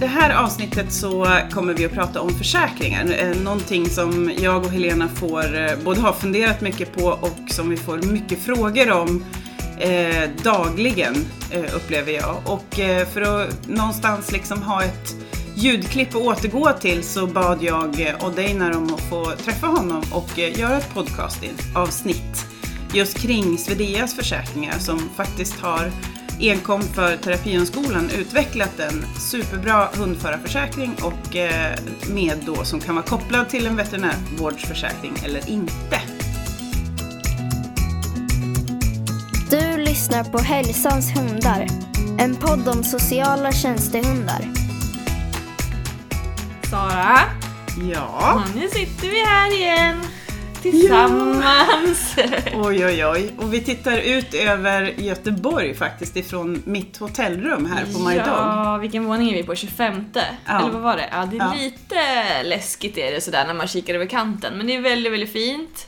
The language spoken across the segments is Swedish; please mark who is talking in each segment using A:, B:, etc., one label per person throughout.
A: det här avsnittet så kommer vi att prata om försäkringar. Eh, någonting som jag och Helena får eh, både har funderat mycket på och som vi får mycket frågor om eh, dagligen eh, upplever jag. Och eh, för att någonstans liksom ha ett ljudklipp att återgå till så bad jag eh, Einar om att få träffa honom och eh, göra ett podcastavsnitt just kring Swedeas försäkringar som faktiskt har enkom för Terapihundskolan utvecklat en superbra hundförarförsäkring och eh, med då som kan vara kopplad till en veterinärvårdsförsäkring eller inte.
B: Du lyssnar på Hälsans hundar, en podd om sociala tjänstehundar.
C: Sara,
A: Ja,
C: nu sitter vi här igen tillsammans.
A: oj oj oj. Och vi tittar ut över Göteborg faktiskt ifrån mitt hotellrum här på My Dog.
C: Ja, vilken våning är vi på? 25?
A: Ja.
C: Eller vad var det? Ja, det är
A: Ja.
C: lite läskigt är det sådär när man kikar över kanten, men det är väldigt, väldigt fint.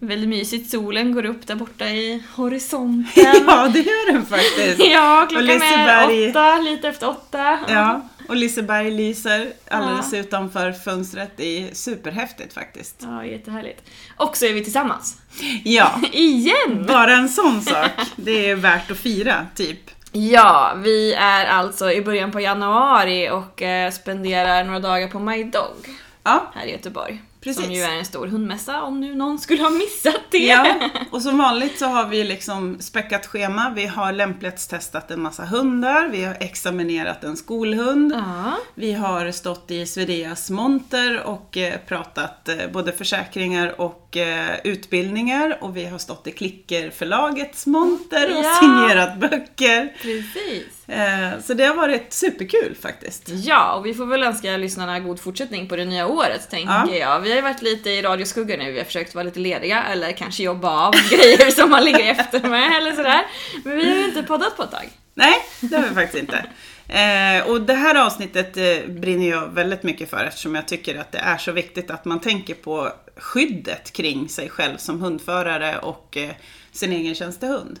C: Väldigt mysigt, solen går upp där borta i horisonten.
A: Ja, det gör den faktiskt.
C: Ja, klockan är åtta, lite efter åtta.
A: Ja, och Liseberg lyser alldeles
C: Ja.
A: utanför fönstret. Det är superhäftigt faktiskt.
C: Ja, jättehärligt. Och så är vi tillsammans.
A: Ja,
C: Igen!
A: bara en sån sak. Det är värt att fira, typ.
C: Ja, vi är alltså i början på januari och eh, spenderar några dagar på My Dog
A: Ja,
C: här i Göteborg.
A: Precis.
C: Som ju är en stor hundmässa om nu någon skulle ha missat det.
A: ja. Och som vanligt så har vi liksom späckat schema. Vi har lämplighetstestat en massa hundar. Vi har examinerat en skolhund.
C: Ja.
A: Vi har stått i Swedeas monter och eh, pratat eh, både försäkringar och eh, utbildningar. Och vi har stått i Klickerförlagets monter och
C: Ja.
A: signerat böcker.
C: Precis.
A: Eh, Så det har varit superkul faktiskt.
C: Ja, och vi får väl önska lyssnarna god fortsättning på det nya året, tänker
A: Ja.
C: jag. Vi har ju varit lite i radioskuggan nu, vi har försökt vara lite lediga, eller kanske jobba av grejer som man ligger efter med, eller sådär. Men vi har ju inte poddat på ett tag.
A: Nej, det har vi faktiskt inte. Eh, och det här avsnittet eh, brinner jag väldigt mycket för eftersom jag tycker att det är så viktigt att man tänker på skyddet kring sig själv som hundförare och eh, sin egen tjänstehund.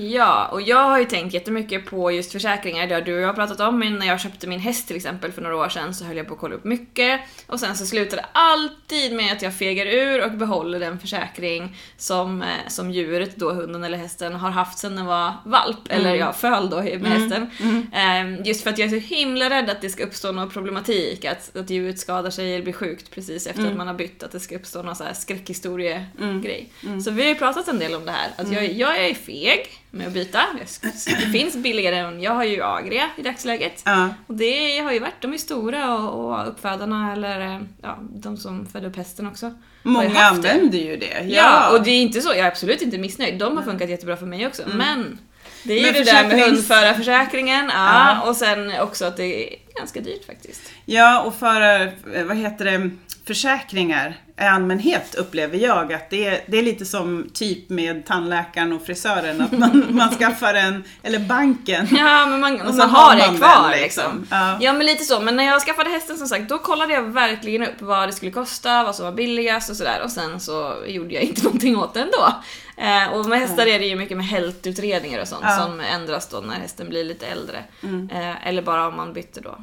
C: Ja, och jag har ju tänkt jättemycket på just försäkringar, det har du och jag har pratat om, men när jag köpte min häst till exempel för några år sedan så höll jag på att kolla upp mycket. Och sen så slutar det alltid med att jag fegar ur och behåller den försäkring som, eh, som djuret, då hunden eller hästen, har haft sedan den var valp, eller ja, föl då med hästen. Eh, just för att jag är så himla rädd att det ska uppstå någon problematik, att, att djuret skadar sig eller blir sjukt precis efter att man har bytt, att det ska uppstå någon så här skräckhistorie-grej. Så vi har ju pratat en del om det här, att jag, jag är feg med att byta. Det finns billigare än, jag har ju Agria i dagsläget.
A: Ja,
C: Och det har ju varit, de är stora och, och uppfödarna eller eh, ja, de som födde upp hästen också. ju
A: många använder ju det.
C: Ja. och det är inte så, jag är absolut inte missnöjd. De har funkat jättebra för mig också. Men det är ju
A: Men
C: det där med hundförarförsäkringen, ja, och sen också att det ganska dyrt faktiskt.
A: Ja, och för, eh, vad heter det, försäkringar i allmänhet upplever jag att det är, det är lite som typ med tandläkaren och frisören, att man, man skaffar en, eller banken.
C: Ja, men man,
A: Och så
C: man
A: har
C: har det
A: man
C: kvar
A: den,
C: liksom.
A: liksom. Ja.
C: Ja. men lite så, men när jag skaffade hästen som sagt, då kollade jag verkligen upp vad det skulle kosta, vad som var billigast och sådär och sen så gjorde jag inte någonting åt det ändå. Eh, och med hästar är det ju mycket med hältutredningar och sånt
A: Ja.
C: som ändras då när hästen blir lite äldre. Eh, eller bara om man bytte då mm,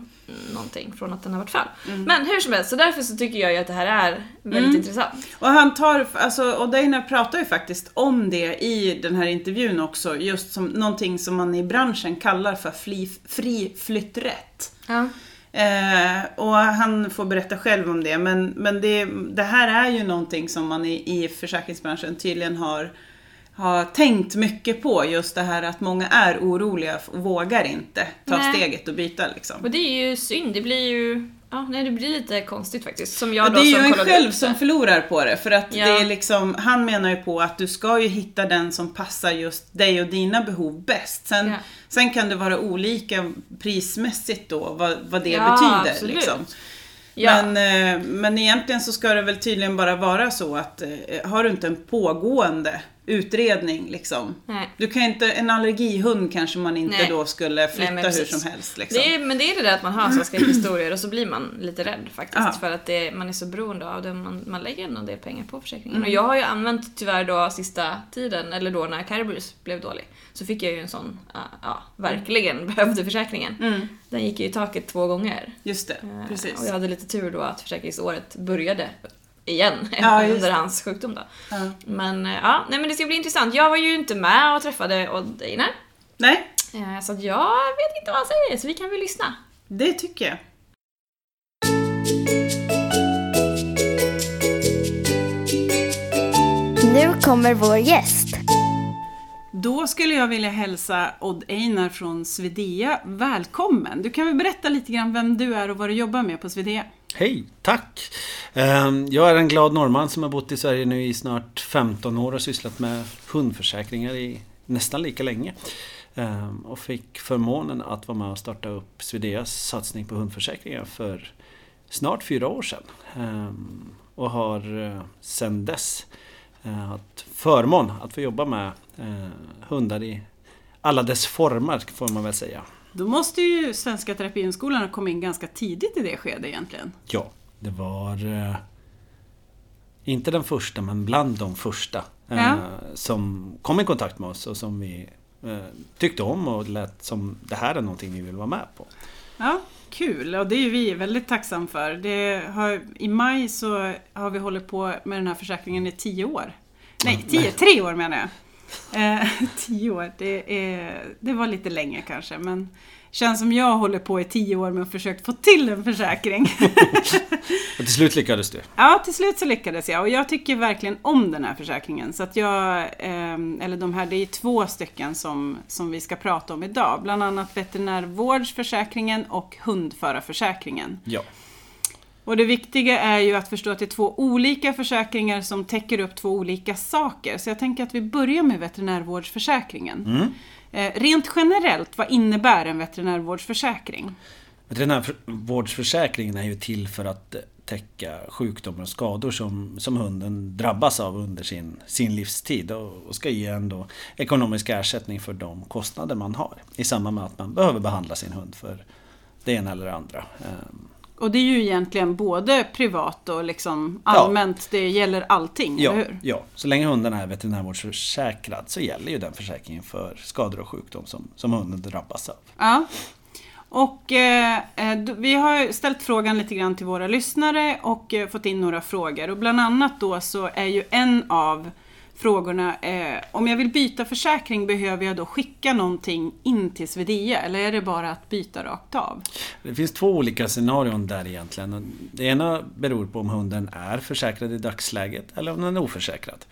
C: någonting från att den har varit föl. Men hur som helst, så därför så tycker jag ju att det här är väldigt intressant.
A: Och han tar, alltså Odd Einar pratar ju faktiskt om det i den här intervjun också, just som någonting som man i branschen kallar för fri, fri flytträtt.
C: Ja.
A: Eh, och han får berätta själv om det, men, men det, det här är ju någonting som man i, i försäkringsbranschen tydligen har, har tänkt mycket på, just det här att många är oroliga och vågar inte ta
C: Nej.
A: steget och byta liksom.
C: Och det är ju synd, det blir ju... Ja, nej, det blir lite konstigt faktiskt. Som jag
A: Ja,
C: då
A: det är ju
C: som
A: en själv som förlorar på det. För att
C: Ja.
A: det är liksom, han menar ju på att du ska ju hitta den som passar just dig och dina behov bäst. Sen,
C: Ja.
A: sen kan det vara olika prismässigt då, vad, vad det
C: Ja,
A: betyder.
C: absolut.
A: Liksom.
C: Ja.
A: Men, eh, men egentligen så ska det väl tydligen bara vara så att eh, har du inte en pågående utredning liksom.
C: Nej.
A: Du kan inte, en allergihund kanske man inte
C: Nej.
A: då skulle flytta
C: men
A: hur som helst. Liksom.
C: Det är, men det är det där att man har så skräckhistorier och så blir man lite rädd faktiskt.
A: Ja.
C: För att det, man är så beroende av det. Man, man lägger ändå en del pengar på försäkringen.
A: Mm.
C: Och jag har ju använt tyvärr då sista tiden, eller då när Caribus blev dålig, så fick jag ju en sån, ja, ja verkligen behövde försäkringen.
A: Mm,
C: Den gick ju i taket två gånger.
A: just det,
C: Eh,
A: precis.
C: Och jag hade lite tur då att försäkringsåret började igen
A: Ja,
C: under
A: det.
C: hans sjukdom då.
A: Ja.
C: Men eh, ja, nej men det ska bli intressant. Jag var ju inte med och träffade Odd Einar.
A: Nej,
C: Eh, Så att jag vet inte vad han säger, så vi kan väl lyssna.
A: det tycker jag.
B: Nu kommer vår gäst.
A: Då skulle jag vilja hälsa Odd Einar från Svedea välkommen. Du kan väl berätta lite grann vem du är och vad du jobbar med på Svedea?
D: Hej, tack! Ehm, jag är en glad norrman som har bott i Sverige nu i snart 15 år och sysslat med hundförsäkringar i nästan lika länge. Ehm, och fick förmånen att vara med och starta upp Swedeas satsning på hundförsäkringar för snart fyra år sedan. Ehm, och har eh, sedan dess eh, haft förmån att få jobba med eh, hundar i alla dess former får man väl säga.
A: Då måste ju Svenska Terapihundskolan ha kommit in ganska tidigt i det skedet egentligen.
D: Ja, det var eh, inte den första men bland de första eh,
A: Ja.
D: som kom i kontakt med oss och som vi eh, tyckte om och lät som det här är någonting vi vill vara med på.
A: Ja, kul och det är vi väldigt tacksam för. Det har, I maj så har vi hållit på med den här försäkringen i tio år. Nej, tio, tre år menar jag. Eh, tio år, det, är, det var lite länge kanske men känns som jag håller på i tio år med att försökt få till en försäkring.
D: Och till slut lyckades du.
A: Ja, till slut så lyckades jag och jag tycker verkligen om den här försäkringen. Så att jag, ehm, eller de här, det är två stycken som, som vi ska prata om idag. Bland annat veterinärvårdsförsäkringen och hundförarförsäkringen.
D: Ja.
A: Och det viktiga är ju att förstå att det är två olika försäkringar som täcker upp två olika saker. Så jag tänker att vi börjar med veterinärvårdsförsäkringen.
D: Mm.
A: Eh, rent generellt, vad innebär en veterinärvårdsförsäkring?
D: Veterinärvårdsförsäkringen är ju till för att eh, täcka sjukdomar och skador som, som hunden drabbas av under sin, sin livstid och, och ska ge ändå ekonomisk ersättning för de kostnader man har i samband med att man behöver behandla sin hund för det ena eller det andra. Ehm,
A: Och det är ju egentligen både privat och liksom
D: Ja.
A: allmänt, det gäller allting,
D: Ja,
A: eller hur?
D: ja, så länge hunden är veterinärvårdsförsäkrad så gäller ju den försäkringen för skador och sjukdom som, som hunden drabbas av.
A: Ja. Och eh, eh, vi har ställt frågan lite grann till våra lyssnare och eh, fått in några frågor. Och bland annat då så är ju en av frågorna, eh, om jag vill byta försäkring behöver jag då skicka någonting in till Svedea eller är det bara att byta rakt av?
D: Det finns två olika scenarion där egentligen. Det ena beror på om hunden är försäkrad i dagsläget eller om den är oförsäkrad.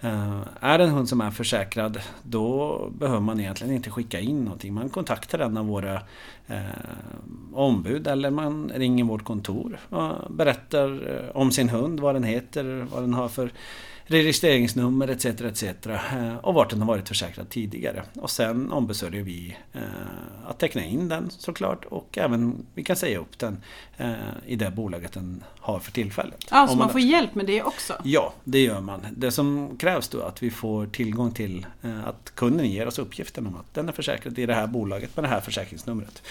D: Eh, Är det en hund som är försäkrad då behöver man egentligen inte skicka in någonting. Man kontaktar en av våra eh, ombud eller man ringer vårt kontor och berättar eh, om sin hund, vad den heter, vad den har för registreringsnummer etc. etc. eh, och vart den har varit försäkrad tidigare. Och sen ombesörjer vi eh, att teckna in den såklart och även vi kan säga upp den eh, i det bolaget den har för tillfället.
A: Ja, så
D: Om
A: man får hjälp med det också?
D: Ja, det gör man. Det som krävs då är att vi får tillgång till att kunden ger oss uppgiften om att den är försäkrad i det här bolaget med det här försäkringsnumret.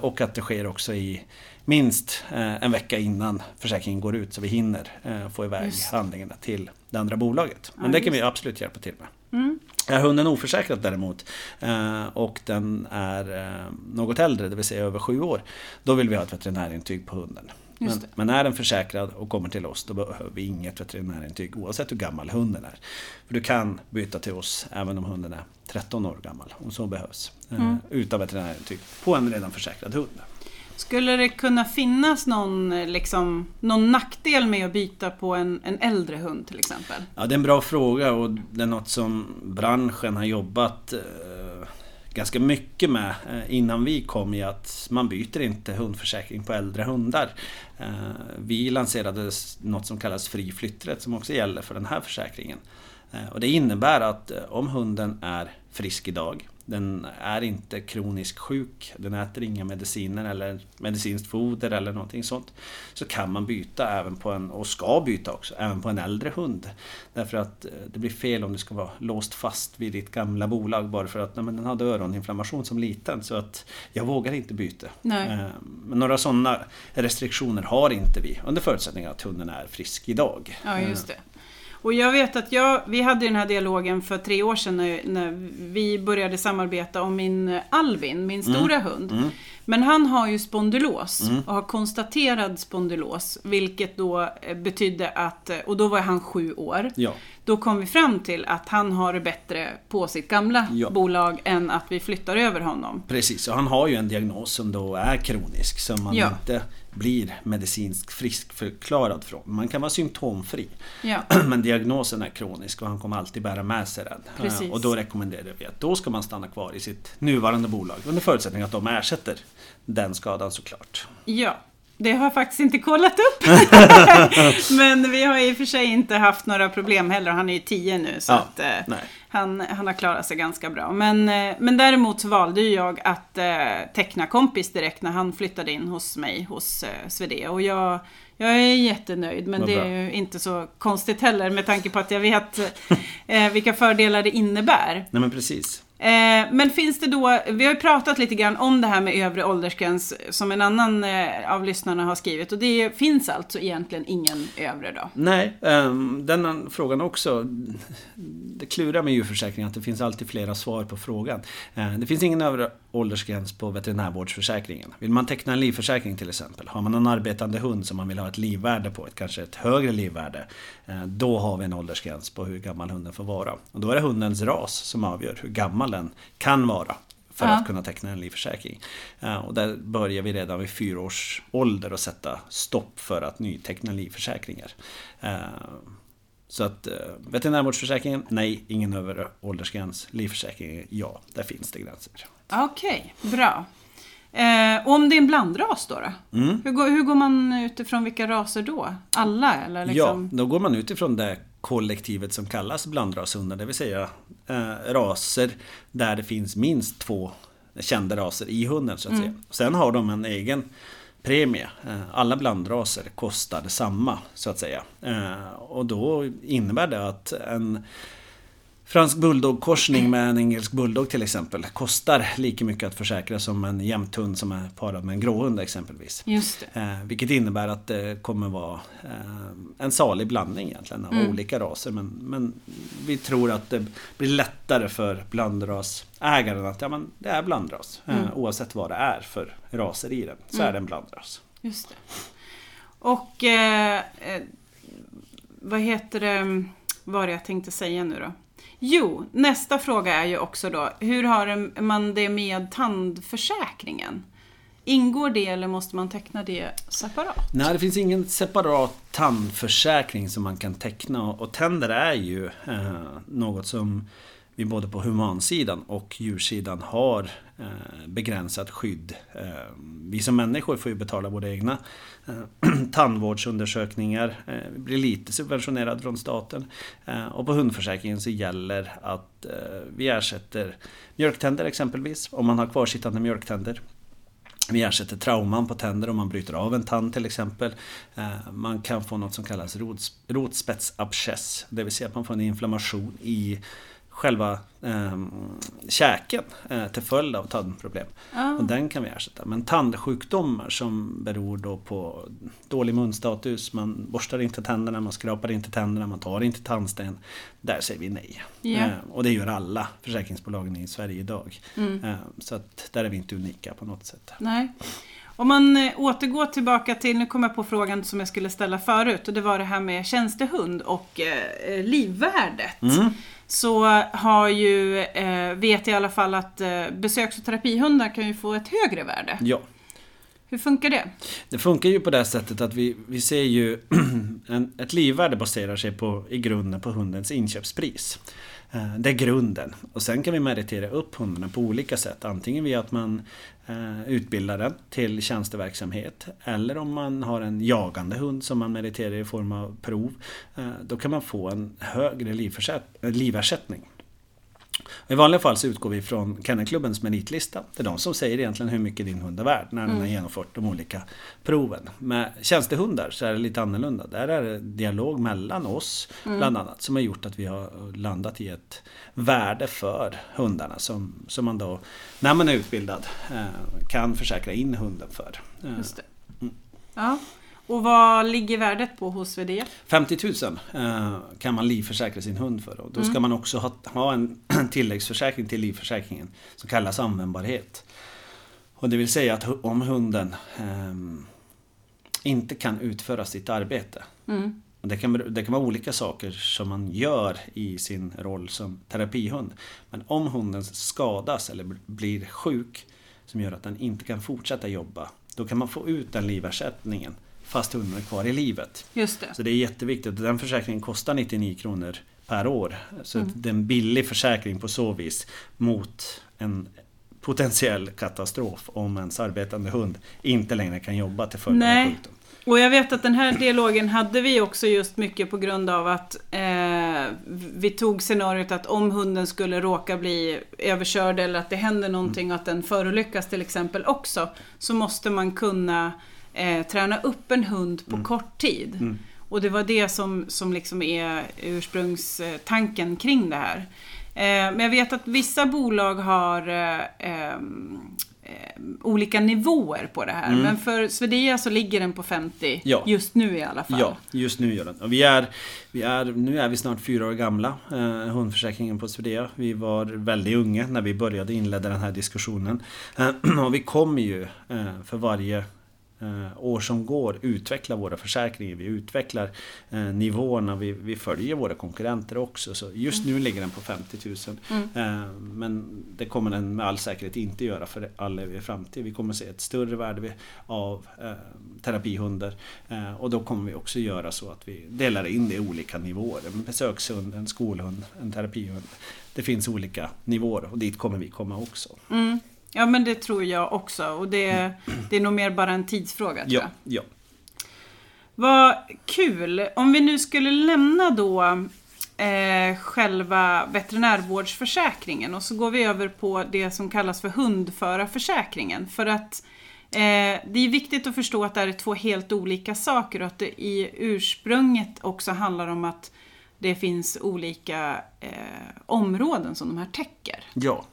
D: Och att det sker också i minst en vecka innan försäkringen går ut så vi hinner få iväg
A: Just.
D: handlingarna till det andra bolaget. Men
A: Ja,
D: det kan vi absolut hjälpa till med.
A: Mm.
D: Är hunden oförsäkrad däremot eh, och den är eh, något äldre, det vill säga över sju år, då vill vi ha ett veterinärintyg på hunden. Men, men är den försäkrad och kommer till oss, då behöver vi inget veterinärintyg oavsett hur gammal hunden är. För du kan byta till oss även om hunden är 13 år gammal, om så behövs. Eh,
A: Mm.
D: Utan veterinärintyg på en redan försäkrad hund.
A: Skulle det kunna finnas någon, eh, liksom, någon nackdel med att byta på en, en äldre hund till exempel?
D: Ja, det är en bra fråga och det är något som branschen har jobbat eh, ganska mycket med eh, innan vi kom i att man byter inte hundförsäkring på äldre hundar. Eh, vi lanserade något som kallas fri flytträtt som också gäller för den här försäkringen. Eh, och det innebär att eh, om hunden är frisk idag den är inte kroniskt sjuk, den äter inga mediciner eller medicinskt foder eller någonting sånt. Så kan man byta även på en, och ska byta också, även på en äldre hund. Därför att eh, det blir fel om du ska vara låst fast vid ditt gamla bolag bara för att nej, men den hade öroninflammation som liten. Så att jag vågar inte byta.
A: Nej.
D: Eh, Men några sådana restriktioner har inte vi under förutsättning att hunden är frisk idag.
A: Ja, just det. Och jag vet att jag, vi hade den här dialogen för tre år sedan när, när vi började samarbeta om min Alvin, min stora hund.
D: Mm.
A: Men han har ju spondylos och har konstaterad spondylos. Vilket då eh, betydde att, eh, och då var han sju år.
D: Ja.
A: Då kom vi fram till att han har det bättre på sitt gamla
D: Ja.
A: bolag än att vi flyttar över honom.
D: Precis, och han har ju en diagnos som då är kronisk som man
A: Ja.
D: inte blir medicinskt friskförklarad från. Man kan vara symptomfri.
A: Ja,
D: Men diagnosen är kronisk och han kommer alltid bära med sig den.
A: Precis.
D: Eh, Och då rekommenderar vi att då ska man stanna kvar i sitt nuvarande bolag under förutsättning att de ersätter den skadan såklart.
A: ja. Det har jag faktiskt inte kollat upp. Men vi har i och för sig inte haft några problem heller. Han är ju 10 nu så
D: Ja,
A: att eh, han, han har klarat sig ganska bra. Men, eh, men däremot så valde jag att eh, teckna kompis direkt när han flyttade in hos mig hos eh, Swede. Och jag, jag är jättenöjd men det är ju inte så konstigt heller med tanke på att jag vet eh, vilka fördelar det innebär.
D: Nej men precis.
A: Eh, men finns det då, vi har ju pratat lite grann om det här med övre åldersgräns som en annan eh, av lyssnarna har skrivit och det finns alltså egentligen ingen övre då?
D: Nej, ehm, den frågan också. Det klurar med djurförsäkring att det finns alltid flera svar på frågan. Eh, det finns ingen övre åldersgräns på veterinärvårdsförsäkringen. Vill man teckna en livförsäkring till exempel, har man en arbetande hund som man vill ha ett livvärde på, ett, kanske ett högre livvärde, eh, då har vi en åldersgräns på hur gammal hunden får vara. Och då är det hundens ras som avgör hur gammal den kan vara för
A: Ja.
D: att kunna teckna en livförsäkring. Eh, Och där börjar vi redan vid fyra års ålder att sätta stopp för att nyteckna livförsäkringar. Eh, Så att eh, veterinärvårdsförsäkringen, nej, ingen över åldersgräns. Livförsäkringen, ja, där finns det gränser.
A: Okej, bra. Eh, om det är en blandras då? då?
D: Mm.
A: Hur, går, hur går man utifrån vilka raser då? Alla eller liksom?
D: Ja, då går man utifrån det kollektivet som kallas blandrashundar, det vill säga eh, raser där det finns minst två kända raser i hunden så att säga. Sen har de en egen premie. Eh, Alla blandraser kostar samma så att säga. Eh, Och då innebär det att en fransk bulldog-korsning med en engelsk bulldog till exempel kostar lika mycket att försäkra som en jämthund som är parad med en gråhund exempelvis.
A: Just det.
D: Eh, vilket innebär att det kommer vara eh, en salig blandning egentligen av olika raser. Men, men vi tror att det blir lättare för blandrasägaren att ja, men det är blandras. Eh, oavsett vad det är för raser i den så är det en blandras.
A: Just det. Och eh, eh, vad heter det, vad det jag tänkte säga nu då? Jo, nästa fråga är ju också då, hur har man det med tandförsäkringen? Ingår det eller måste man teckna det separat?
D: Nej, det finns ingen separat tandförsäkring som man kan teckna och tänder är ju eh, något som vi både på humansidan och djursidan har eh, begränsat skydd. Eh, vi som människor får ju betala våra egna eh, tandvårdsundersökningar. Vi blir lite subventionerade från staten. Och på hundförsäkringen så gäller att vi ersätter mjölktänder exempelvis, om man har kvarsittande mjölktänder. Vi ersätter trauman på tänder om man bryter av en tand till exempel. Man kan få något som kallas rotspetsabscess. Det vill säga att man får en inflammation i själva eh, käken eh, till följd av tandproblem. Och den kan vi ersätta. Men tandsjukdomar som beror då på dålig munstatus, man borstar inte tänderna, man skrapar inte tänderna, man tar inte tandsten. Där säger vi nej.
A: Ja.
D: Eh, och det gör alla försäkringsbolagen i Sverige idag. Eh, så att där är vi inte unika på något sätt.
A: Nej. Om man eh, återgår tillbaka till, nu kommer jag på frågan som jag skulle ställa förut och det var det här med tjänstehund och eh, livvärdet.
D: Mm.
A: Så har ju, eh, vet i alla fall att eh, besöks och terapihundar kan ju få ett högre värde.
D: Ja.
A: Hur funkar det?
D: Det funkar ju på det sättet att vi, vi ser ju en, ett livvärde baserar sig på, i grunden på hundens inköpspris. Eh, Det är grunden. Och sen kan vi meritera upp hundarna på olika sätt. Antingen via att man eh, den till tjänsteverksamhet. Eller om man har en jagande hund som man meriterar i form av prov. Eh, då kan man få en högre liversättning. I vanliga fall så utgår vi från Kennelklubbens meritlista. Det är de som säger egentligen hur mycket din hund är värd när den har genomfört de olika proven. Med tjänstehundar så är det lite annorlunda. Där är det dialog mellan oss bland annat som har gjort att vi har landat i ett värde för hundarna som, som man då när man är utbildad eh, kan försäkra in hunden för. Eh,
A: Just det. Ja. Och vad ligger värdet på hos VD?
D: 50 000 eh, kan man livförsäkra sin hund för. Och då ska man också ha, ha en tilläggsförsäkring till livförsäkringen som kallas användbarhet. Och det vill säga att om hunden ehm, inte kan utföra sitt arbete. Och det, kan, det kan vara olika saker som man gör i sin roll som terapihund. Men om hunden skadas eller bl- blir sjuk som gör att den inte kan fortsätta jobba. Då kan man få ut den liversättningen fast hunden är kvar i livet.
A: Just det.
D: Så det är jätteviktigt. Den försäkringen kostar 99 kronor per år. Så det är en billig försäkring på så vis mot en potentiell katastrof om ens arbetande hund inte längre kan jobba till följd av sjukdom.
A: Och jag vet att den här dialogen hade vi också just mycket på grund av att eh, vi tog scenariot att om hunden skulle råka bli överkörd eller att det händer någonting och att den förolyckas till exempel också. Så måste man kunna eh, träna upp en hund på kort tid. Och det var det som, som liksom är ursprungstanken kring det här. Eh, men jag vet att vissa bolag har eh, ehm, eh, olika nivåer på det här. Men för Swedia så ligger den på 50
D: Ja.
A: just nu i alla fall.
D: Ja, just nu gör den. Och vi är, vi är, nu är vi snart fyra år gamla, eh, hundförsäkringen på Swedea. Vi var väldigt unga när vi började inleda den här diskussionen. Eh, och vi kommer ju eh, för varje år som går utveckla våra försäkringar. Vi utvecklar eh, nivåerna, vi, vi följer våra konkurrenter också. Så just nu ligger den på 50 000. Eh, men det kommer den med all säkerhet inte göra för all evig framtid. Vi kommer se ett större värde av eh, terapihundar. Eh, och då kommer vi också göra så att vi delar in det i olika nivåer. En besökshund, en skolhund, en terapihund. Det finns olika nivåer och dit kommer vi komma också.
A: Mm. Ja men det tror jag också. Och det, det är nog mer bara en tidsfråga tror jag.
D: Ja, ja.
A: Vad kul! Om vi nu skulle lämna då eh, själva veterinärvårdsförsäkringen och så går vi över på det som kallas för hundförarförsäkringen. För att eh, det är viktigt att förstå att det är två helt olika saker och att det i ursprunget också handlar om att det finns olika eh, områden som de här täcker.
D: ja.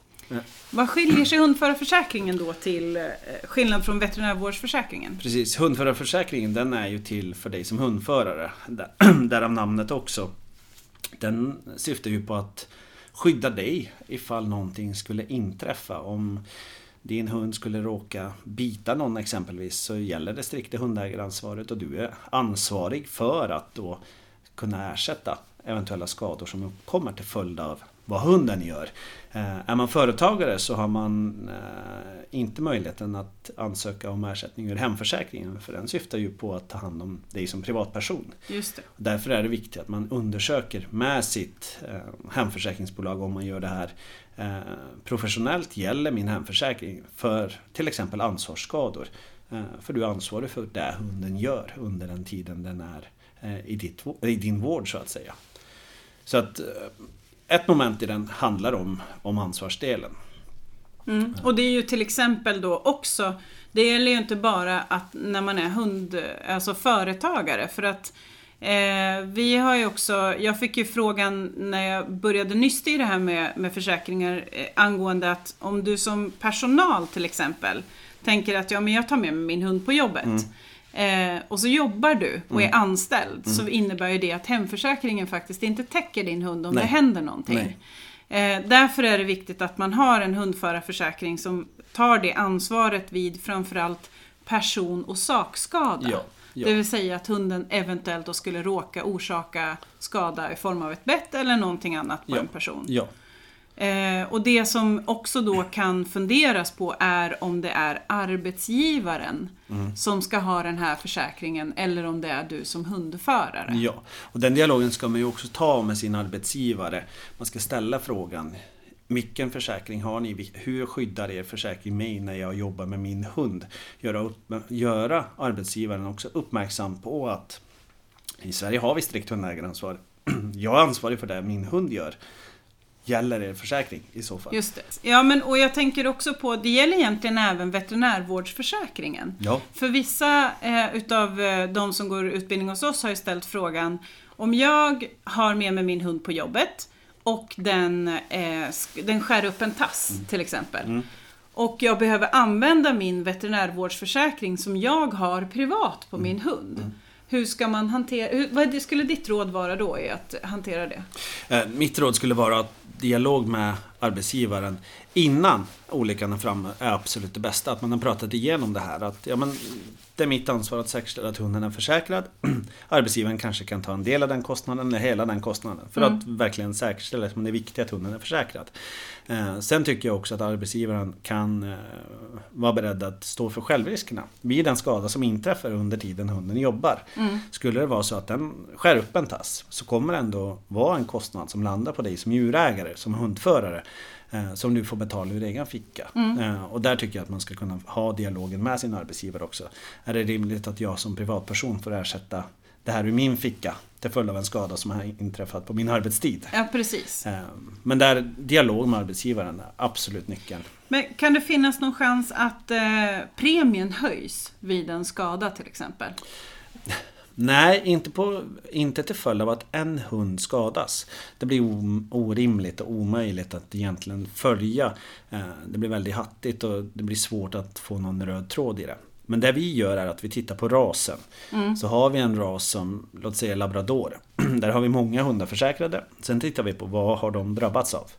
A: Vad skiljer sig hundförarförsäkringen då till eh, skillnad från veterinärvårdsförsäkringen?
D: Precis, hundförarförsäkringen den är ju till för dig som hundförare. Där- Därav namnet också. Den syftar ju på att skydda dig ifall någonting skulle inträffa. Om din hund skulle råka bita någon exempelvis så gäller det strikt det hundägaransvaret och du är ansvarig för att då kunna ersätta eventuella skador som uppkommer till följd av vad hunden gör. Eh, är man företagare så har man eh, inte möjligheten att ansöka om ersättning ur hemförsäkringen för den syftar ju på att ta hand om dig som privatperson.
A: Just det.
D: Därför är det viktigt att man undersöker med sitt eh, hemförsäkringsbolag om man gör det här professionellt gäller min hemförsäkring för till exempel ansvarsskador. För du är ansvarig för det hunden gör under den tiden den är i, ditt, i din vård så att säga. Så att ett moment i den handlar om, om ansvarsdelen.
A: Mm. Och det är ju till exempel då också, det gäller ju inte bara att när man är hund, alltså företagare för att eh, vi har ju också, jag fick ju frågan när jag började nysta i det här med, med försäkringar eh, angående att om du som personal till exempel tänker att ja men jag tar med mig min hund på jobbet. Eh, och så jobbar du och är anställd så innebär ju det att hemförsäkringen faktiskt inte täcker din hund om
D: Nej.
A: det händer någonting. Eh, därför är det viktigt att man har en hundförarförsäkring som tar det ansvaret vid framförallt person och sakskada.
D: Ja, ja.
A: Det vill säga att hunden eventuellt då skulle råka orsaka skada i form av ett bett eller någonting annat på
D: Ja,
A: en person.
D: Ja,
A: Eh, och det som också då kan funderas på är om det är arbetsgivaren
D: Mm.
A: som ska ha den här försäkringen eller om det är du som hundförare.
D: Ja, och den dialogen ska man ju också ta med sin arbetsgivare. Man ska ställa frågan vilken försäkring har ni? Hur skyddar er försäkring mig när jag jobbar med min hund? Göra, upp, göra arbetsgivaren också uppmärksam på att i Sverige har vi strikt hundägaransvar. Jag är ansvarig för det min hund gör. Gäller er försäkring i så fall.
A: Just det. Ja, men och jag tänker också på, det gäller egentligen även veterinärvårdsförsäkringen.
D: Ja.
A: För vissa eh, utav eh, de som går utbildning hos oss har ju ställt frågan om jag har med mig min hund på jobbet och den, eh, den skär upp en tass
D: Mm.
A: till exempel. Och jag behöver använda min veterinärvårdsförsäkring som jag har privat på min
D: Mm.
A: hund. Hur ska man hantera, hur, vad skulle ditt råd vara då i att hantera det?
D: Eh, Mitt råd skulle vara att dialog med arbetsgivaren innan olyckan är framme är absolut det bästa. Att man har pratat igenom det här. Att ja, men, det är mitt ansvar att säkerställa att hunden är försäkrad. Arbetsgivaren kanske kan ta en del av den kostnaden eller hela den kostnaden. För att verkligen säkerställa att det är viktigt att hunden är försäkrad. Eh, sen tycker jag också att arbetsgivaren kan eh, vara beredd att stå för självriskerna. Vid en skada som inträffar under tiden hunden jobbar. Skulle det vara så att den skär upp en tass så kommer det ändå vara en kostnad som landar på dig som djurägare, som hundförare. Eh, Som du får betala ur egen ficka. Eh, Och där tycker jag att man ska kunna ha dialogen med sin arbetsgivare också. Är det rimligt att jag som privatperson får ersätta det här ur min ficka till följd av en skada som har inträffat på min arbetstid?
A: Ja, precis.
D: Eh, Men där dialog med arbetsgivaren är absolut nyckeln.
A: Men kan det finnas någon chans att eh, premien höjs vid en skada till exempel?
D: Nej, inte, på, inte till följd av att en hund skadas. Det blir orimligt och omöjligt att egentligen följa. Eh, Det blir väldigt hattigt och det blir svårt att få någon röd tråd i det. Men det vi gör är att vi tittar på rasen. Så har vi en ras som, låt säga labrador. Där har vi många hundar försäkrade. Sen tittar vi på vad har de drabbats av.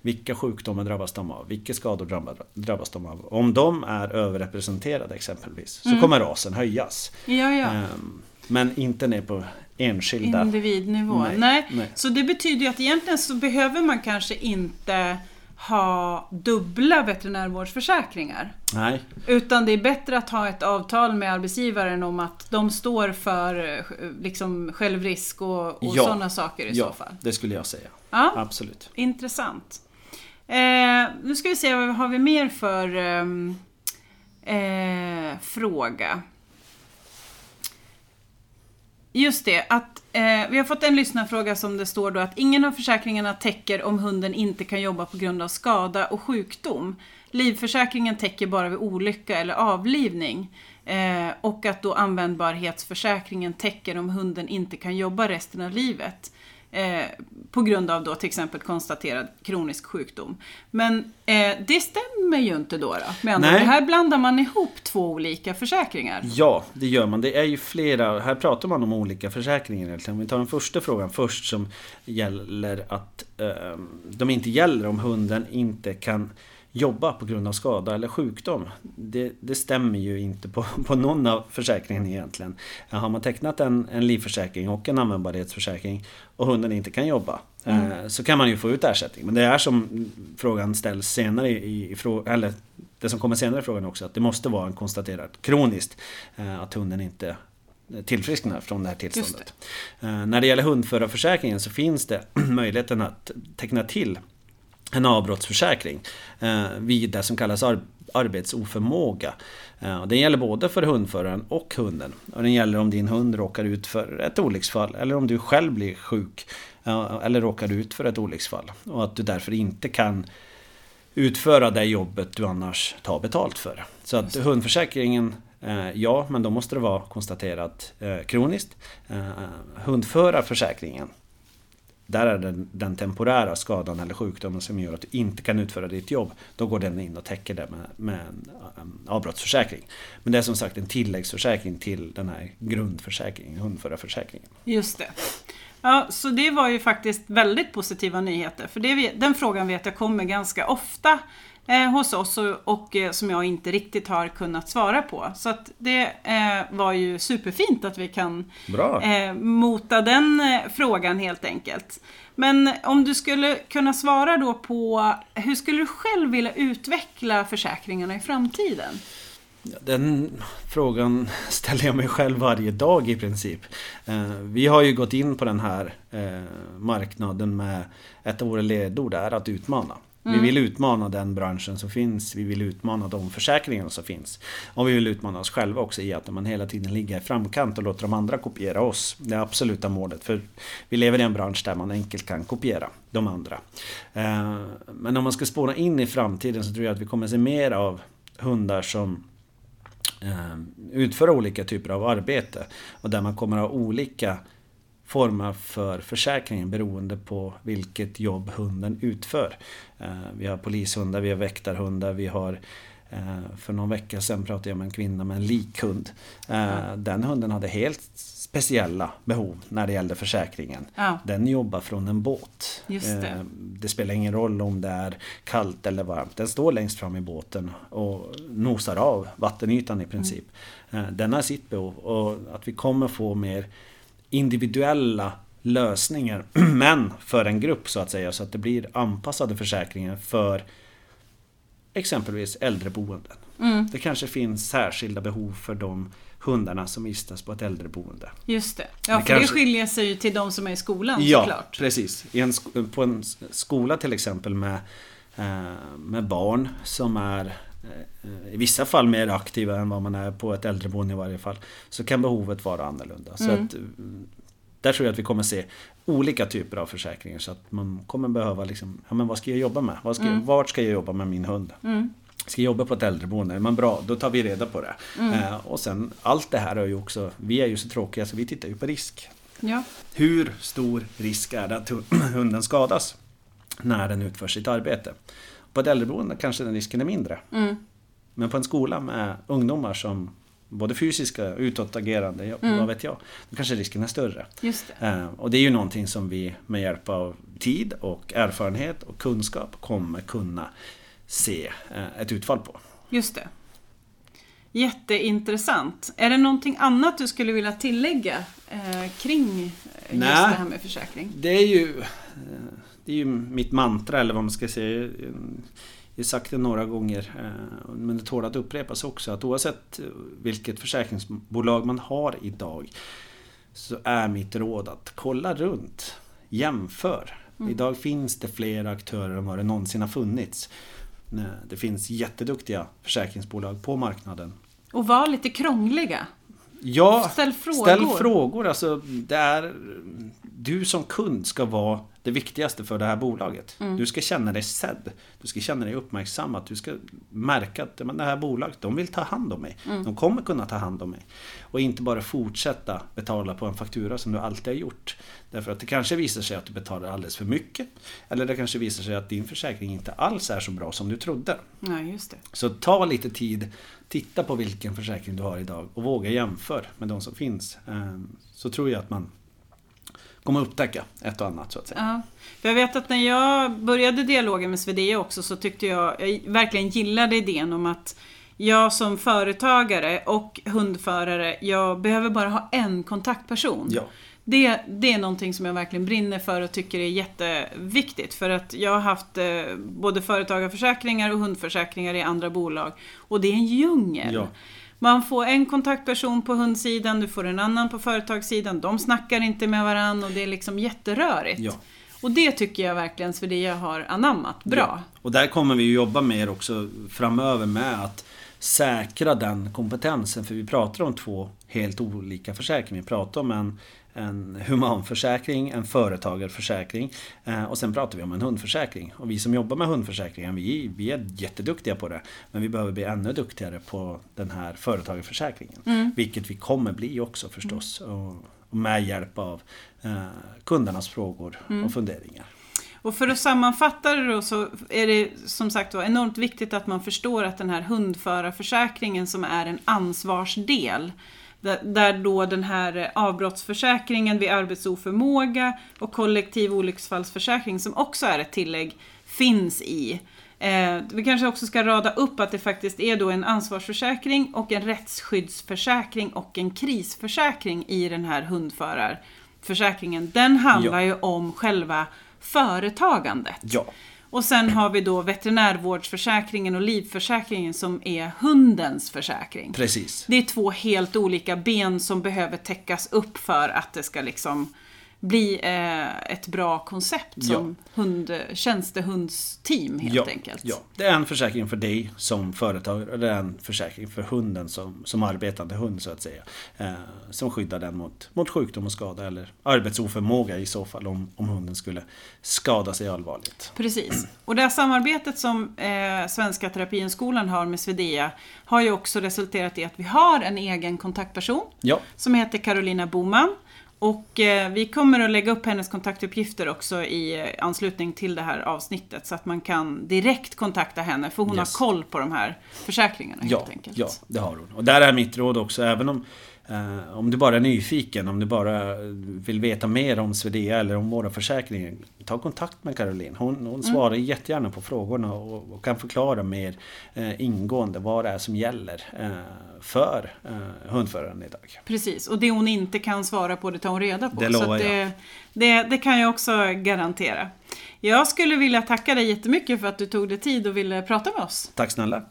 D: Vilka sjukdomar drabbas de av? Vilka skador drabba- drabbas de av? Om de är överrepresenterade exempelvis så kommer rasen höjas.
A: Ja, ja.
D: Ehm, Men inte ner på enskilda.
A: Individnivå. Nej.
D: Nej, nej.
A: Så det betyder ju att egentligen så behöver man kanske inte ha dubbla veterinärvårdsförsäkringar.
D: Nej,
A: Utan det är bättre att ha ett avtal med arbetsgivaren om att de står för eh, liksom självrisk och, och
D: Ja.
A: sådana saker i så
D: ja,
A: fall.
D: det skulle jag säga.
A: Ja,
D: Absolut.
A: intressant. Eh, nu ska vi se vad har vi mer för ehm, eh, fråga. Just det, att eh, vi har fått en lyssnarfråga som det står då att ingen av försäkringarna täcker om hunden inte kan jobba på grund av skada och sjukdom. Livförsäkringen täcker bara vid olycka eller avlivning. Eh, och att då användbarhetsförsäkringen täcker om hunden inte kan jobba resten av livet. Eh, på grund av då till exempel konstaterad kronisk sjukdom. Men eh, det stämmer ju inte då. då andra
D: Nej.
A: Här blandar man ihop två olika försäkringar.
D: Ja, det gör man. Det är ju flera, här pratar man om olika försäkringar egentligen. Vi tar den första frågan först som gäller att eh, de inte gäller om hunden inte kan jobba på grund av skada eller sjukdom. Det, det stämmer ju inte på, på någon av försäkringen egentligen. Har man tecknat en, en livförsäkring och en användbarhetsförsäkring och hunden inte kan jobba eh, så kan man ju få ut ersättning. Men det är som frågan ställs senare i, i eller det som kommer senare i frågan också, att det måste vara en konstaterad kroniskt eh, att hunden inte tillfrisknar från det här tillståndet. Eh, När det gäller hundförarförsäkringen så finns det möjligheten att teckna till en avbrottsförsäkring eh, vid det som kallas ar- arbetsoförmåga. Eh, Den gäller både för hundföraren och hunden. Och den gäller om din hund råkar ut för ett olycksfall eller om du själv blir sjuk eh, eller råkar ut för ett olycksfall. Och att du därför inte kan utföra det jobbet du annars tar betalt för. Så att hundförsäkringen, eh, ja, men då måste det vara konstaterat kroniskt. Hundförarförsäkringen, där är det den temporära skadan eller sjukdomen som gör att du inte kan utföra ditt jobb. Då går den in och täcker det med, med en avbrottsförsäkring. Men det är som sagt en tilläggsförsäkring till den här grundförsäkringen, hundförarförsäkringen.
A: Just det. Ja, så det var ju faktiskt väldigt positiva nyheter. För det, den frågan vet jag kommer ganska ofta eh, hos oss och, och eh, som jag inte riktigt har kunnat svara på. Så att det eh, var ju superfint att vi kan
D: Bra!
A: eh, mota den eh, frågan helt enkelt. Men om du skulle kunna svara då på hur skulle du själv vilja utveckla försäkringarna i framtiden?
D: Den frågan ställer jag mig själv varje dag i princip. Eh, Vi har ju gått in på den här marknaden med ett av våra ledord är att utmana. Vi vill utmana den branschen som finns. Vi vill utmana de försäkringarna som finns. Och vi vill utmana oss själva också i att man hela tiden ligger i framkant och låter de andra kopiera oss. Det är absoluta målet. För vi lever i en bransch där man enkelt kan kopiera de andra. Eh, Men om man ska spåra in i framtiden så tror jag att vi kommer se mer av hundar som eh, utför olika typer av arbete. Och där man kommer ha olika former för försäkringen beroende på vilket jobb hunden utför. Eh, Vi har polishundar, vi har väktarhundar, vi har eh, för någon vecka sedan pratade jag med en kvinna med en likhund. Eh, Den hunden hade helt speciella behov när det gällde försäkringen.
A: Ja.
D: Den jobbar från en båt.
A: Det.
D: Det spelar ingen roll om det är kallt eller varmt. Den står längst fram i båten och nosar av vattenytan i princip. Eh, Den har sitt behov och att vi kommer få mer individuella lösningar men för en grupp så att säga så att det blir anpassade försäkringar för exempelvis äldreboenden.
A: Mm.
D: Det kanske finns särskilda behov för de hundarna som vistas på ett äldreboende.
A: Just det. Ja,
D: Det
A: för det
D: kanske-
A: skiljer sig ju till de som är i skolan
D: Ja,
A: såklart.
D: precis. I en, på en skola till exempel med, eh, med barn som är i vissa fall mer aktiva än vad man är på ett äldreboende i varje fall. Så kan behovet vara annorlunda. Så
A: Mm.
D: att, mm, där tror jag att vi kommer se olika typer av försäkringar. Så att man kommer behöva liksom, ja men vad ska jag jobba med? Vad ska,
A: Mm.
D: Vart ska jag jobba med min hund? Ska jag jobba på ett äldreboende? Men bra, då tar vi reda på det.
A: Mm.
D: Eh, och sen allt det här är ju också, vi är ju så tråkiga så vi tittar ju på risk.
A: Ja.
D: Hur stor risk är det att hu- hunden skadas när den utför sitt arbete? På ett äldreboende kanske den risken är mindre.
A: Mm.
D: Men på en skola med ungdomar som både fysiska och utåtagerande,
A: Mm.
D: vad vet jag, då kanske risken är större.
A: Just det.
D: Eh, och det är ju någonting som vi med hjälp av tid och erfarenhet och kunskap kommer kunna se eh, ett utfall på.
A: Just det. Jätteintressant. Är det någonting annat du skulle vilja tillägga eh, kring just
D: Nej.
A: det här med försäkring?
D: Det är ju, det är ju mitt mantra eller vad man ska säga. Jag har sagt det några gånger eh, men det tål att upprepas också att oavsett vilket försäkringsbolag man har idag så är mitt råd att kolla runt, jämför. Idag finns det fler aktörer än vad det någonsin har funnits. Eh, Det finns jätteduktiga försäkringsbolag på marknaden.
A: Och var lite krångliga.
D: Ja,
A: Ställ frågor.
D: Ställ frågor. Alltså, det är, du som kund ska vara det viktigaste för det här bolaget.
A: Mm.
D: Du ska känna dig sedd. Du ska känna dig uppmärksammad. Du ska märka att men det här bolaget, de vill ta hand om mig.
A: Mm.
D: De kommer kunna ta hand om mig. Och inte bara fortsätta betala på en faktura som du alltid har gjort. Därför att det kanske visar sig att du betalar alldeles för mycket. Eller det kanske visar sig att din försäkring inte alls är så bra som du trodde.
A: Nej, just det.
D: Så ta lite tid, titta på vilken försäkring du har idag och våga jämför med de som finns. Ehm, Så tror jag att man kommer upptäcka ett och annat så att säga.
A: Ja. För jag vet att när jag började dialogen med Swedea också så tyckte jag, jag verkligen gillade idén om att jag som företagare och hundförare, jag behöver bara ha en kontaktperson.
D: Ja.
A: Det, det är någonting som jag verkligen brinner för och tycker är jätteviktigt. För att jag har haft eh, både företagarförsäkringar och hundförsäkringar i andra bolag. Och det är en djungel.
D: Ja.
A: Man får en kontaktperson på hundsidan, du får en annan på företagssidan. De snackar inte med varandra och det är liksom jätterörigt.
D: Ja.
A: Och det tycker jag verkligen Swedea har anammat bra.
D: Ja. Och där kommer vi jobba mer också framöver med att säkra den kompetensen. För vi pratar om två helt olika försäkringar. Vi pratar om en, en humanförsäkring, en företagarförsäkring eh, och sen pratar vi om en hundförsäkring. Och vi som jobbar med hundförsäkringen, vi, vi är jätteduktiga på det. Men vi behöver bli ännu duktigare på den här företagarförsäkringen. Vilket vi kommer bli också förstås. Och, och med hjälp av eh, kundernas frågor och funderingar.
A: Och för att sammanfatta det då så är det som sagt var enormt viktigt att man förstår att den här hundförarförsäkringen som är en ansvarsdel där, där då den här avbrottsförsäkringen vid arbetsoförmåga och kollektiv olycksfallsförsäkring som också är ett tillägg finns i. Eh, vi kanske också ska rada upp att det faktiskt är då en ansvarsförsäkring och en rättsskyddsförsäkring och en krisförsäkring i den här hundförarförsäkringen. Den handlar
D: Ja.
A: ju om själva företagandet.
D: Ja.
A: Och sen har vi då veterinärvårdsförsäkringen och livförsäkringen som är hundens försäkring.
D: Precis.
A: Det är två helt olika ben som behöver täckas upp för att det ska liksom bli eh, ett bra koncept som hund, tjänstehundsteam helt
D: ja,
A: enkelt.
D: Ja, det är en försäkring för dig som företagare och det är en försäkring för hunden som, som arbetande hund så att säga. Eh, som skyddar den mot, mot sjukdom och skada eller arbetsoförmåga i så fall om, om hunden skulle skada sig allvarligt.
A: Precis. Och det här samarbetet som eh, Svenska Terapihundskolan har med Svedea har ju också resulterat i att vi har en egen kontaktperson
D: Ja,
A: som heter Carolina Boman. Och eh, vi kommer att lägga upp hennes kontaktuppgifter också i eh, anslutning till det här avsnittet så att man kan direkt kontakta henne för hon
D: Yes.
A: har koll på de här försäkringarna
D: ja,
A: helt enkelt.
D: ja, det har hon. Och där är mitt råd också, även om om du bara är nyfiken, om du bara vill veta mer om Svedea eller om våra försäkringar Ta kontakt med Caroline. Hon,
A: Mm.
D: hon svarar jättegärna på frågorna och, och kan förklara mer eh, ingående vad det är som gäller eh, för eh, hundföraren idag.
A: Precis, och det hon inte kan svara på det tar hon reda på.
D: Det lovar
A: att det,
D: jag.
A: det, det kan jag också garantera. Jag skulle vilja tacka dig jättemycket för att du tog dig tid och ville prata med oss.
D: Tack snälla!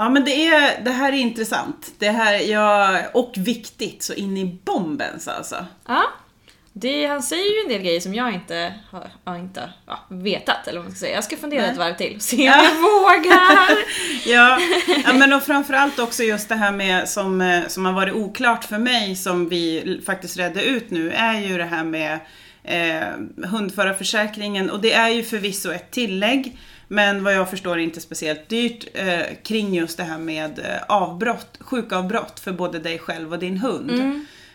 A: Ja men det, är, det här är intressant. Det här, ja, och viktigt så in i bombens alltså.
C: Ja. Det, han säger ju en del grejer som jag inte har, har inte, ja, vetat, eller vad man ska säga. Jag ska fundera
A: Nej.
C: ett varv till och se om jag vågar.
A: Ja, ja men och framförallt också just det här med som, eh, som har varit oklart för mig som vi faktiskt redde ut nu är ju det här med eh, hundförarförsäkringen och det är ju förvisso ett tillägg men vad jag förstår inte speciellt dyrt eh, kring just det här med eh, avbrott, sjukavbrott för både dig själv och din hund.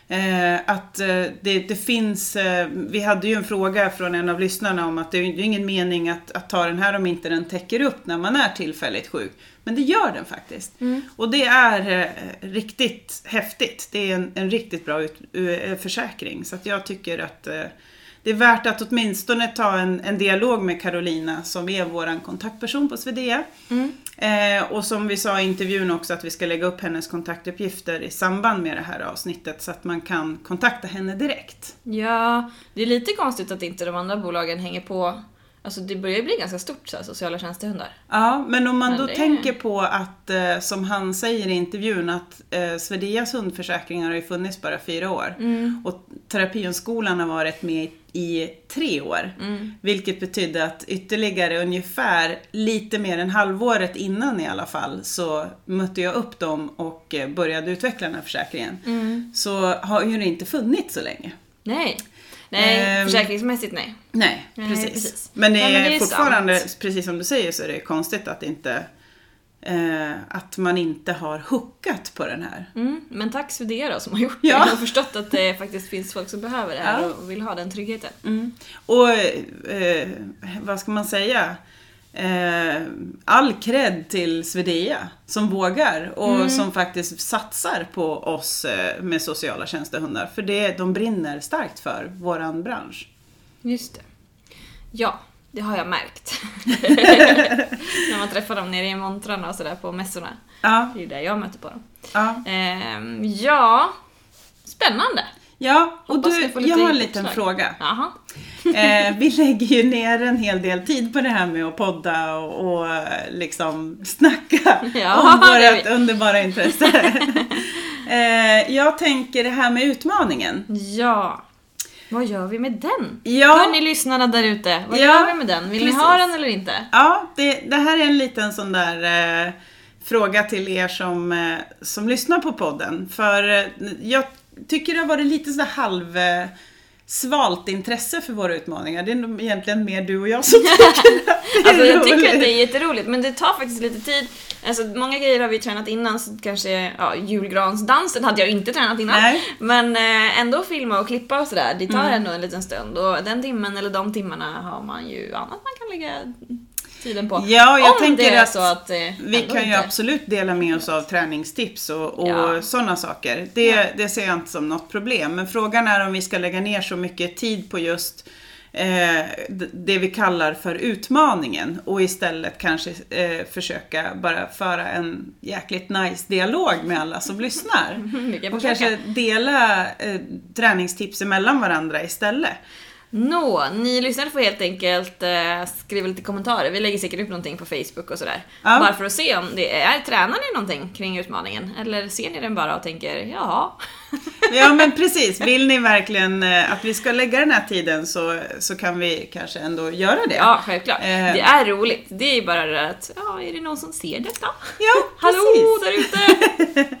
A: Eh, att eh, det, det finns, eh, vi hade ju en fråga från en av lyssnarna om att det är ju ingen mening att, att ta den här om inte den täcker upp när man är tillfälligt sjuk. Men det gör den faktiskt. Och det är eh, riktigt häftigt. Det är en, en riktigt bra ut, eh, försäkring. Så att jag tycker att det är värt att åtminstone ta en, en dialog med Carolina som är vår kontaktperson på Svedea. Eh, och som vi sa i intervjun också att vi ska lägga upp hennes kontaktuppgifter i samband med det här avsnittet så att man kan kontakta henne direkt.
C: Ja, det är lite konstigt att inte de andra bolagen hänger på. Alltså det börjar ju bli ganska stort så här, sociala tjänstehundar.
A: Ja, men om man
C: Men
A: då
C: det-
A: tänker på att, eh, som han säger i intervjun, att eh, Svedeas hundförsäkringar har ju funnits bara fyra år. Och terapihundskolan har varit med i tre år. Vilket betydde att ytterligare ungefär lite mer än halvåret innan i alla fall så mötte jag upp dem och eh, började utveckla den här försäkringen. Så har ju det inte funnits så länge.
C: Nej. Nej,
A: Ehm.
C: försäkringsmässigt nej.
A: Nej,
C: Nej,
A: precis.
C: precis.
A: Men det
C: Nej,
A: är,
C: men det är
A: fortfarande,
C: sant.
A: precis som du säger, så är det konstigt att inte eh, att man inte har hookat på den här.
C: Mm, men tack för det då som har gjort
A: Ja.
C: det och förstått att det faktiskt finns folk som behöver det här
A: Ja.
C: och vill ha den tryggheten.
A: Mm. Och eh, vad ska man säga? Eh, all cred till Svedea som vågar och
C: Mm.
A: som faktiskt satsar på oss eh, med sociala tjänstehundar. För det, de brinner starkt för våran bransch.
C: Just det. Ja, det har jag märkt. När man träffar dem nere i montrarna och sådär på mässorna.
A: Ja,
C: Det är där jag möter på dem.
A: ja.
C: Ehm, ja, spännande.
A: ja och
C: Hoppas
A: du, jag har en liten
C: uppslag.
A: fråga. Eh, vi lägger ju ner en hel del tid på det här med att podda och, och liksom snacka
C: Ja,
A: om vårt underbara intresse. eh, jag tänker det här med utmaningen.
C: Ja. Vad gör vi med den?
A: Ja.
C: Hör ni lyssnarna där ute, vad
A: Ja,
C: gör vi med den? Vill
A: precis.
C: ni ha den eller inte?
A: Ja, det, det här är en liten sån där eh, fråga till er som, eh, som lyssnar på podden. För eh, jag tycker det har varit lite sådär halv... Svalt intresse för våra utmaningar. Det är nog egentligen mer du och jag som tycker att det är
C: Alltså jag tycker
A: roligt.
C: att det är jätteroligt, men det tar faktiskt lite tid. Alltså många grejer har vi tränat innan, så kanske ja, julgransdansen hade jag inte tränat innan.
A: Nej.
C: Men eh, ändå filma och klippa och sådär, det tar
A: Mm.
C: ändå en liten stund. Och den timmen eller de timmarna har man ju annat man kan lägga tiden på.
A: Ja, jag
C: Om
A: tänker
C: det är
A: att
C: så att eh,
A: Vi kan ju
C: inte-
A: absolut dela med oss av träningstips och, och
C: Ja.
A: sådana saker. Det, det ser jag inte som något problem. Men frågan är om vi ska lägga ner så mycket tid på just eh, det vi kallar för utmaningen och istället kanske eh, försöka bara föra en jäkligt nice dialog med alla som lyssnar. Och
C: försöka.
A: kanske dela eh, träningstips emellan varandra istället.
C: Nå, ni lyssnare får helt enkelt eh, skriva lite kommentarer. Vi lägger säkert upp någonting på Facebook och sådär.
A: Ja.
C: Bara för att se om det är, tränar ni någonting kring utmaningen? Eller ser ni den bara och tänker, jaha?
A: Ja men precis, vill ni verkligen eh, att vi ska lägga den här tiden så, så kan vi kanske ändå göra det.
C: Ja, självklart.
A: Eh.
C: Det är roligt. Det är bara det att, ja, är det någon som ser detta?
A: Ja,
C: Hallå där ute!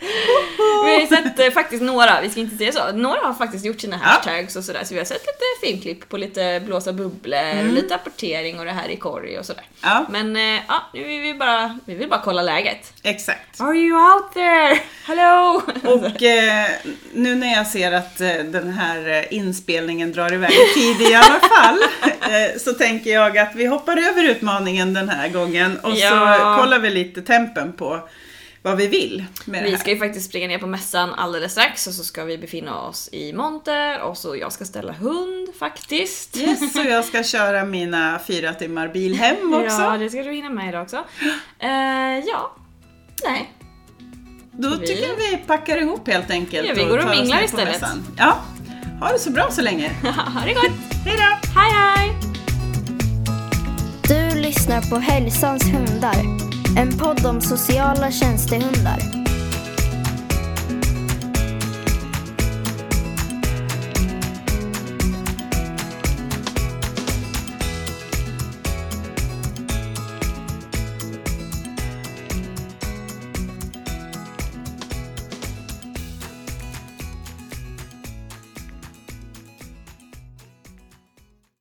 C: vi har ju sett eh, faktiskt några, vi ska inte säga så, några har faktiskt gjort sina hashtags och sådär. Så vi har sett lite filmklipp på lite blåsa bubblor, lite apportering och det här i korg och sådär.
A: Mm. Ja.
C: Men eh, ja, nu vill vi bara, vi vill bara kolla läget.
A: Exakt.
C: Are you out there? Hello!
A: Och eh, nu när jag ser att eh, den här eh, inspelningen drar iväg i tid i alla fall eh, så tänker jag att vi hoppar över utmaningen den här gången och
C: Ja.
A: så kollar vi lite tempen på vad vi vill med det
C: Vi
A: här.
C: ska ju faktiskt springa ner på mässan alldeles strax och så ska vi befinna oss i monter och så jag ska ställa hund faktiskt.
A: Yes, så jag ska köra mina fyra timmar bil hem också.
C: Ja, det ska du hinna med idag också. Eh, ja, nej.
A: Då
C: vi-
A: tycker jag vi packar ihop helt enkelt.
C: Ja, vi går och
A: oss
C: minglar istället.
A: Ja, ha det så bra så länge.
C: ha det gott!
A: Hej då!
C: Hej hej!
B: Du lyssnar på Hälsans hundar. En podd om sociala tjänstehundar.